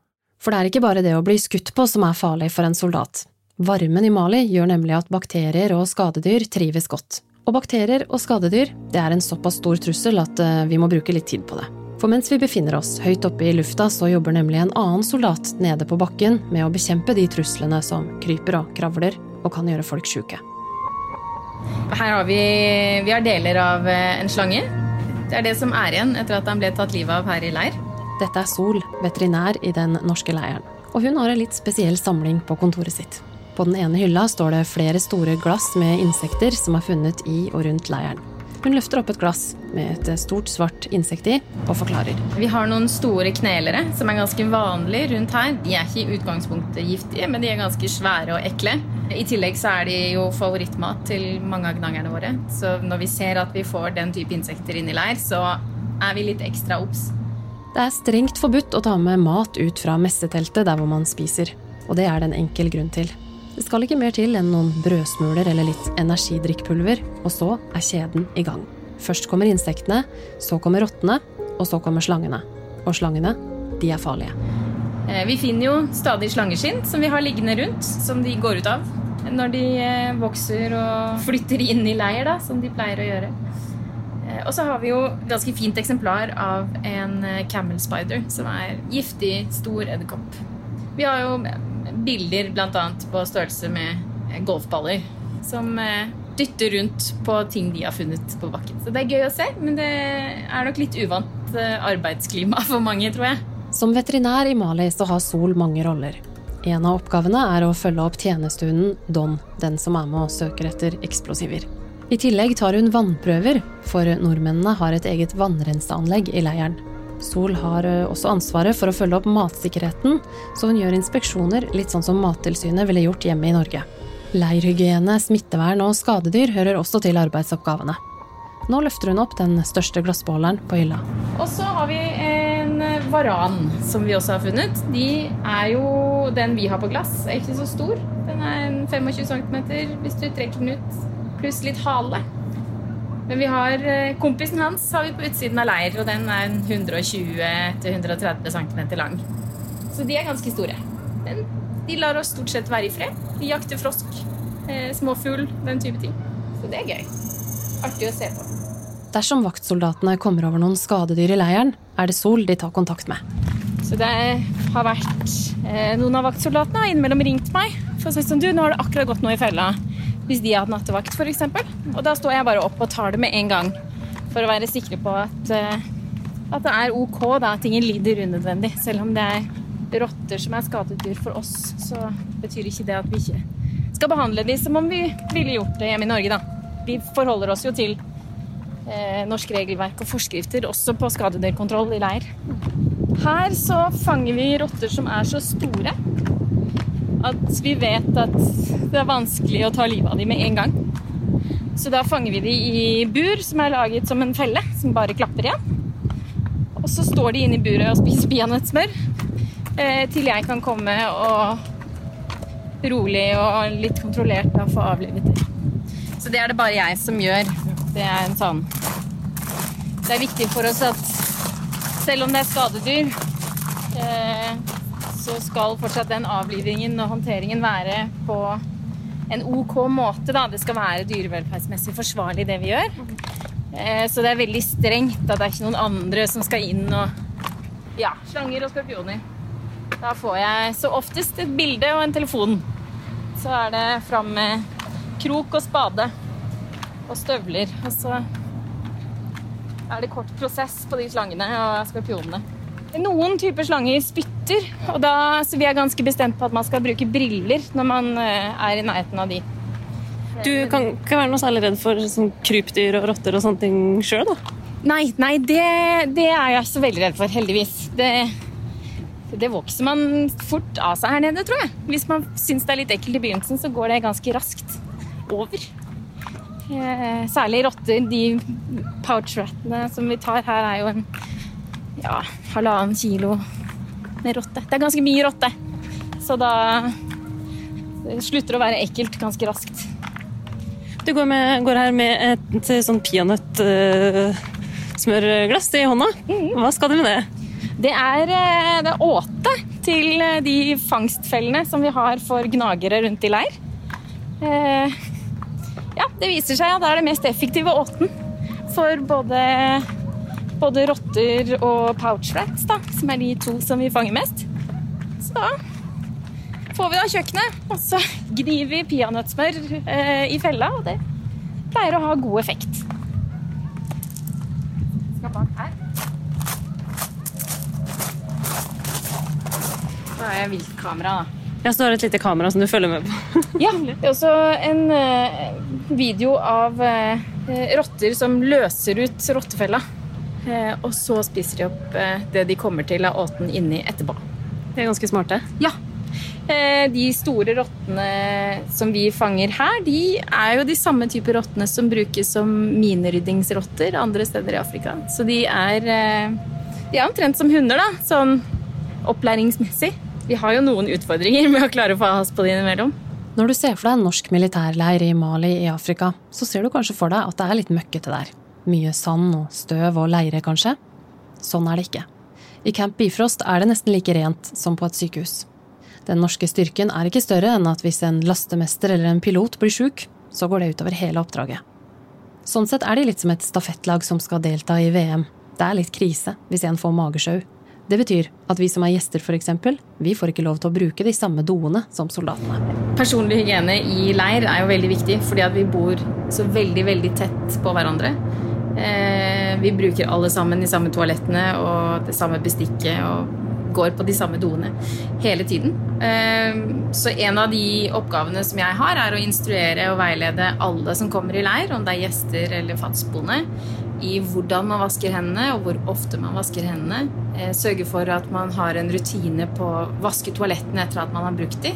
For det er ikke bare det å bli skutt på som er farlig for en soldat. Varmen i Mali gjør nemlig at bakterier og skadedyr trives godt. Og bakterier og skadedyr det er en såpass stor trussel at uh, vi må bruke litt tid på det. For mens vi befinner oss høyt oppe i lufta, så jobber nemlig en annen soldat nede på bakken med å bekjempe de truslene som kryper og kravler og kan gjøre folk sjuke. Her har vi, vi har deler av eh, en slange. Det er det som er igjen etter at han ble tatt livet av her i leir. Dette er Sol, veterinær i den norske leiren. Og hun har en litt spesiell samling på kontoret sitt. På den ene hylla står det flere store glass med insekter som er funnet i og rundt leiren. Hun løfter opp et glass med et stort, svart insekt i og forklarer. Vi har noen store knelere som er ganske vanlige rundt her. De er ikke i utgangspunktet giftige, men de er ganske svære og ekle. I tillegg så er de jo favorittmat til mange av gnagerne våre. Så når vi ser at vi får den type insekter inn i leir, så er vi litt ekstra obs. Det er strengt forbudt å ta med mat ut fra messeteltet der hvor man spiser, og det er det en enkel grunn til. Det skal ikke mer til enn noen brødsmuler eller litt energidrikkpulver, og så er kjeden i gang. Først kommer insektene, så kommer rottene, og så kommer slangene. Og slangene, de er farlige. Eh, Vi finner jo stadig slangeskinn som vi har liggende rundt, som de går ut av når de eh, vokser og flytter inn i leir, da, som de pleier å gjøre. Eh, Og så har vi jo et ganske fint eksemplar av en camel spider, som er giftig, stor edderkopp. Vi har jo bilder bl.a. på størrelse med eh, golfballer, som eh, dytter rundt på ting de har funnet på bakken. Så det er gøy å se, men det er nok litt uvant eh, arbeidsklima for mange, tror jeg. Som veterinær i Mali så har Sol mange roller. En av oppgavene er å følge opp tjenestehunden Don, den som er med og søker etter eksplosiver. I tillegg tar hun vannprøver, for nordmennene har et eget vannrenseanlegg i leiren. Sol har også ansvaret for å følge opp matsikkerheten, så hun gjør inspeksjoner litt sånn som Mattilsynet ville gjort hjemme i Norge. Leirhygiene, smittevern og skadedyr hører også til arbeidsoppgavene. Nå løfter hun opp den største glassbeholderen på hylla. Og så har vi en varan som vi også har funnet. De er jo den vi har på glass, er ikke så stor. Den er 25 cm hvis du trekker den ut, pluss litt hale. Men vi har eh, kompisen hans har vi på utsiden av leir, og den er en 120-130 cm lang. Så de er ganske store. Men de lar oss stort sett være i fred. De jakter frosk, eh, småfugl, den type ting. Så det er gøy. Artig å se på. Dersom vaktsoldatene kommer over noen skadedyr i leiren, er det Sol de tar kontakt med. Så det har vært eh, Noen av vaktsoldatene har innimellom ringt meg for å si sånn Du, nå har det akkurat gått noe i fella. Hvis de har hatt nattevakt, f.eks. Og da står jeg bare opp og tar det med en gang. For å være sikre på at, eh, at det er OK, da. At ingen lider unødvendig. Selv om det er rotter som er skadedyr for oss, så betyr ikke det at vi ikke skal behandle de som om vi ville gjort det hjemme i Norge, da. Vi forholder oss jo til eh, norsk regelverk og forskrifter også på skadedyrkontroll i leir. Her så fanger vi rotter som er så store at vi vet at det er vanskelig å ta livet av dem med en gang. Så da fanger vi dem i bur som er laget som en felle, som bare klapper igjen. Og så står de inne i buret og spiser peanøttsmør eh, til jeg kan komme og rolig og litt kontrollert da få avlivet dem. Så det er det bare jeg som gjør. Det er en sånn Det er viktig for oss at selv om det er skadedyr, eh, så skal fortsatt den avlivingen og håndteringen være på en OK måte. Da. Det skal være dyrevelferdsmessig forsvarlig, det vi gjør. Eh, så det er veldig strengt. Da. Det er ikke noen andre som skal inn og Ja, slanger og skorpioner. Da får jeg så oftest et bilde og en telefon. Så er det fram med krok og spade og støvler. Og så er det kort prosess på de slangene og skorpionene. Noen typer slanger spytter, og da, så vi er ganske bestemt på at man skal bruke briller når man eh, er i nærheten av de. Du kan ikke være noe særlig redd for sånn krypdyr og rotter og sånne ting sjøl, da? Nei, nei det, det er jeg ikke så veldig redd for, heldigvis. Det, det vokser man fort av seg her nede, tror jeg. Hvis man syns det er litt ekkelt i begynnelsen, så går det ganske raskt over. Eh, særlig rotter. De pouch-rattene som vi tar her, er jo en ja, halvannen kilo med rotte. Det er ganske mye rotte. Så da det slutter å være ekkelt ganske raskt. Du går, med, går her med et sånn peanøttsmørglass i hånda. Hva skal du med det? Det er, eh, det er åte til eh, de fangstfellene som vi har for gnagere rundt i leir. Eh, ja, det viser seg at det er det mest effektive åten for både, både rotter og pouchrats, da, som er de to som vi fanger mest. Så da får vi da kjøkkenet, og så gnir vi peanøttsmør eh, i fella, og det pleier å ha god effekt. Skal bak her. Da har jeg viltkamera, da. Ja, så du har et lite kamera som du følger med på. Ja, det er også en eh, video av eh, rotter som løser ut rottefella. Eh, og så spiser de opp eh, det de kommer til av åten inni etterpå. De er ganske smarte. Ja. Eh, de store rottene som vi fanger her, de er jo de samme typer rottene som brukes som mineryddingsrotter andre steder i Afrika. Så de er De er omtrent som hunder, da, sånn opplæringsmessig. Vi har jo noen utfordringer med å klare å få has på de innimellom. Når du ser for deg en norsk militærleir i Mali i Afrika, så ser du kanskje for deg at det er litt møkkete der. Mye sand og støv og leire, kanskje. Sånn er det ikke. I Camp Bifrost er det nesten like rent som på et sykehus. Den norske styrken er ikke større enn at hvis en lastemester eller en pilot blir sjuk, så går det utover hele oppdraget. Sånn sett er de litt som et stafettlag som skal delta i VM. Det er litt krise hvis en får magesjau. Det betyr at vi som er gjester, f.eks., vi får ikke lov til å bruke de samme doene som soldatene. Personlig hygiene i leir er jo veldig viktig, fordi at vi bor så veldig, veldig tett på hverandre. Eh, vi bruker alle sammen de samme toalettene og det samme bestikket og går på de samme doene hele tiden. Eh, så en av de oppgavene som jeg har, er å instruere og veilede alle som kommer i leir, om det er gjester eller fastboende, i hvordan man vasker hendene og hvor ofte man vasker hendene. Eh, sørge for at man har en rutine på å vaske toalettene etter at man har brukt de.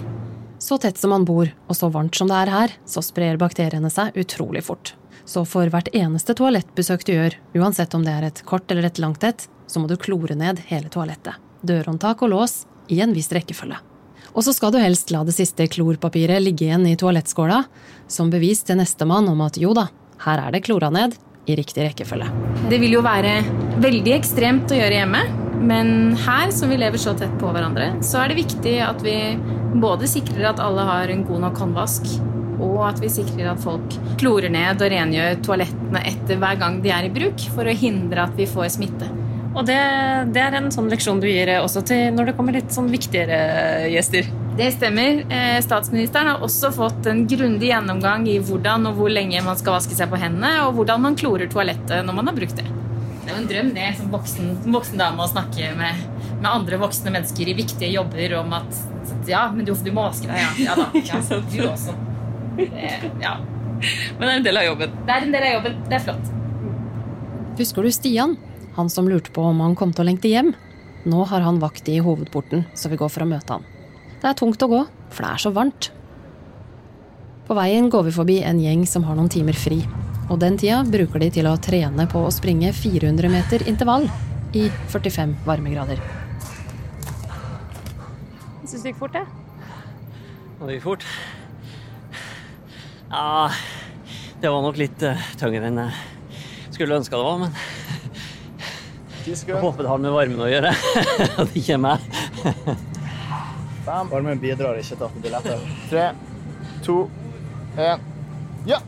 Så tett som man bor, og så varmt som det er her, så sprer bakteriene seg utrolig fort. Så for hvert eneste toalettbesøk du gjør, uansett om det er et kort eller et langt et, så må du klore ned hele toalettet. Dørhåndtak og lås i en viss rekkefølge. Og så skal du helst la det siste klorpapiret ligge igjen i toalettskåla, som bevis til nestemann om at jo da, her er det klora ned, i riktig rekkefølge. Det vil jo være veldig ekstremt å gjøre hjemme, men her som vi lever så tett på hverandre, så er det viktig at vi både sikrer at alle har en god nok håndvask, og at vi sikrer at folk klorer ned og rengjør toalettene etter hver gang de er i bruk, for å hindre at vi får smitte. Og det, det er en sånn leksjon du gir også til når det kommer litt sånn viktigere gjester? Det stemmer. Eh, statsministeren har også fått en grundig gjennomgang i hvordan og hvor lenge man skal vaske seg på hendene, og hvordan man klorer toalettet når man har brukt det. Det er jo en drøm det, som voksen, som voksen dame å snakke med, med, andre voksne mennesker i viktige jobber om at ja, men du, du må vaske deg, ja. Ja da. Ja, du også. Det, ja. Men det er en del av jobben. Det er en del av jobben. Det er flott. Husker du Stian? Han som lurte på om han kom til å lengte hjem. Nå har han vakt i hovedporten, så vi går for å møte han. Det er tungt å gå, for det er så varmt. På veien går vi forbi en gjeng som har noen timer fri. Og den tida bruker de til å trene på å springe 400 meter intervall i 45 varmegrader. Jeg syns det gikk fort, jeg. Det gikk fort. Ja, det var nok litt uh, tyngre enn jeg skulle ønske det var, men jeg håper det har med varmen å gjøre. At det ikke er meg. Varmen bidrar ikke til at det blir lettere. Tre, to, én, ja!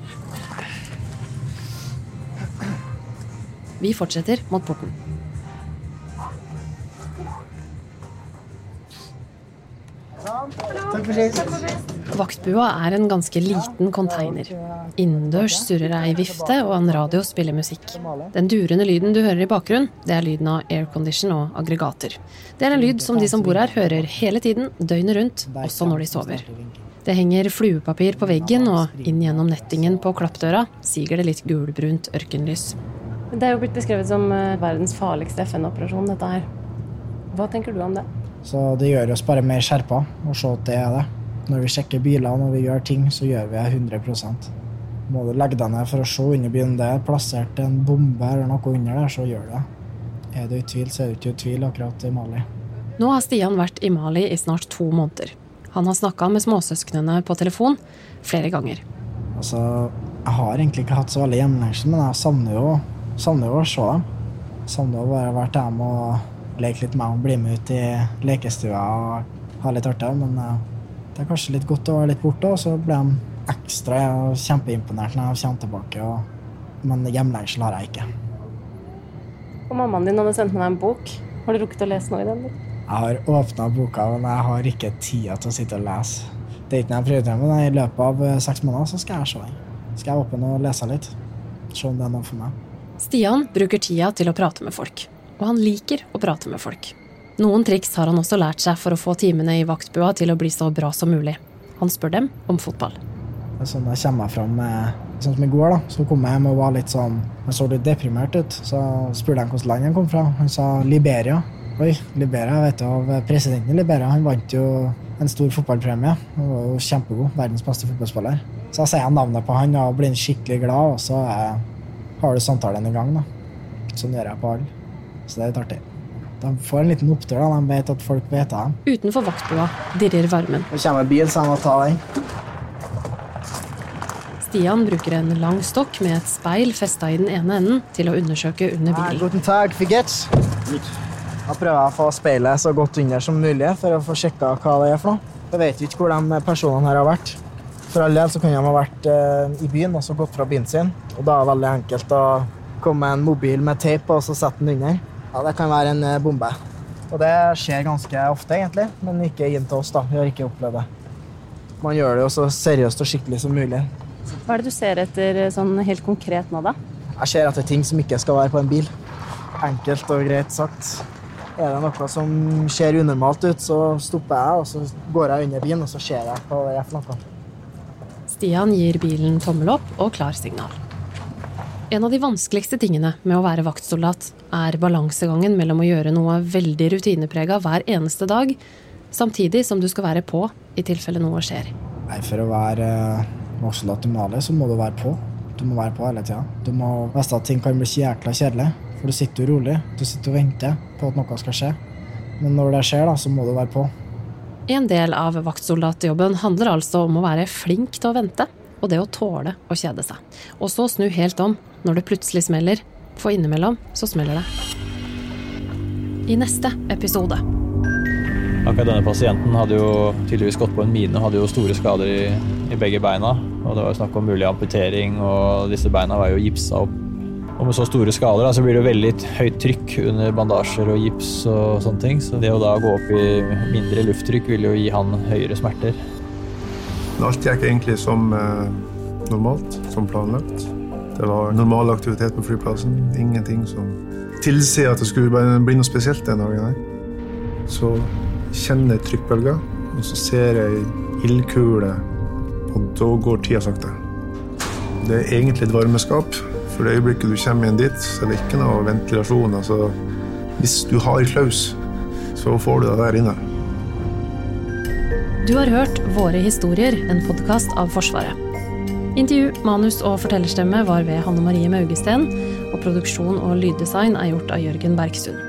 Vi fortsetter mot porten. Takk for sist. Vaktbua er en ganske liten container. Innendørs surrer ei vifte, og en radio spiller musikk. Den durende lyden du hører i bakgrunnen, det er lyden av aircondition og aggregater. Det er en lyd som de som bor her, hører hele tiden, døgnet rundt, også når de sover. Det henger fluepapir på veggen, og inn gjennom nettingen på klappdøra siger det litt gulbrunt ørkenlys. Det er jo blitt beskrevet som eh, verdens farligste FN-operasjon, dette her. Hva tenker du om det? Så det gjør oss bare mer skjerpa å se at det er det. Når vi sjekker biler, når vi gjør ting, så gjør vi det 100 Må du legge deg ned for å se under bilen det er plassert en bombe eller noe under der, så gjør du det. Er du i tvil, så er du ikke i tvil akkurat i Mali. Nå har Stian vært i Mali i snart to måneder. Han har snakka med småsøsknene på telefon flere ganger. Altså, jeg har egentlig ikke hatt så veldig hjemlengsel, men jeg savner jo, savner jo å se dem. Savner å bare være hjemme og leke litt med og bli med ut i lekestua og ha litt artig. Men det er kanskje litt godt å være litt borte, og så blir de ekstra og kjempeimponert når de kommer tilbake. Og, men hjemlengsel har jeg ikke. Og mammaen din hadde sendt med deg en bok. Har du rukket å lese noe i den? Jeg har åpna boka, men jeg har ikke tida til å sitte og lese. Det er ikke noe jeg prioriterer, men i løpet av eh, seks måneder så skal jeg se den. Skal jeg åpne og lese litt. Se om det er noe for meg. Stian bruker tida til å prate med folk. Og han liker å prate med folk. Noen triks har han også lært seg for å få timene i vaktbua til å bli så bra som mulig. Han spør dem om fotball. Sånn jeg kommer frem sånn som i går, da, så kom jeg hjem og var litt sånn Jeg så litt deprimert ut. Så spurte jeg hvilket land han kom fra. Han sa Liberia. Oi, Liberia, vet du, av presidenten i Liberia. Han vant jo en stor fotballpremie. Han var jo kjempegod. Verdens beste fotballspiller. Så jeg sier navnet på han og blir skikkelig glad, og så har du samtalen i gang. da. Sånn gjør jeg på alle. Så det er litt artig. De får en liten opptur. da, De vet at folk vet av dem. Utenfor vaktbua dirrer varmen. Det kommer bil, så jeg må ta den. Stian bruker en lang stokk med et speil festa i den ene enden til å undersøke under bilen. Guten Tag, wie geht's? Da prøver jeg å få speilet så godt under som mulig for å få sjekka hva det er for noe. Jeg vet ikke hvor de personene her har vært. For all del så kan de ha vært eh, i byen og så gått fra bilen sin. Og da er det veldig enkelt å komme med en mobil med teip og så sette den under. Ja, Det kan være en eh, bombe. Og det skjer ganske ofte, egentlig, men ikke inn til oss. da. Vi har ikke opplevd det. Man gjør det jo så seriøst og skikkelig som mulig. Hva er det du ser etter sånn helt konkret nå, da? Jeg ser etter ting som ikke skal være på en bil. Enkelt og greit sagt. Er det noe som ser unormalt ut, så stopper jeg, og så går jeg under bilen, og så ser jeg på det er for noe. Stian gir bilen tommel opp og klarsignal. En av de vanskeligste tingene med å være vaktsoldat er balansegangen mellom å gjøre noe veldig rutineprega hver eneste dag, samtidig som du skal være på i tilfelle noe skjer. Nei, For å være eh, vaktsoldat i Mali, så må du være på. Du må være på hele tida. Du må vite at ting kan bli jækla kjedelig, for du sitter jo rolig. Du sitter og venter på at noe skal skje. Men når det skjer, da, så må du være på. En del av vaktsoldatjobben handler altså om å være flink til å vente, og det å tåle å kjede seg. Og så snu helt om når det plutselig smeller, for innimellom så smeller det. I neste episode. Akkurat denne pasienten hadde jo tydeligvis gått på en mine og hadde jo store skader i, i begge beina. Og det var jo snakk om mulig amputering, og disse beina var jo gipsa opp. Og med så store skader så blir det jo veldig høyt trykk under bandasjer og gips og sånne ting. Så det å da gå opp i mindre lufttrykk vil jo gi han høyere smerter. Alt gikk egentlig som eh, normalt, som planlagt. Det var normal aktivitet på flyplassen. Ingenting som tilsier at det skulle bli noe spesielt den dagen. her. Så kjenner jeg trykkbølger, og så ser jeg ildkule, og da går tida sakte. Det er egentlig et varmeskap. For det øyeblikket du kommer inn dit, så er det ikke noe ventilasjon. Altså, hvis du har klaus, så får du det der inne. Du har hørt Våre historier, en podkast av Forsvaret. Intervju, manus og fortellerstemme var ved Hanne Marie Maugesten, og produksjon og lyddesign er gjort av Jørgen Bergstuen.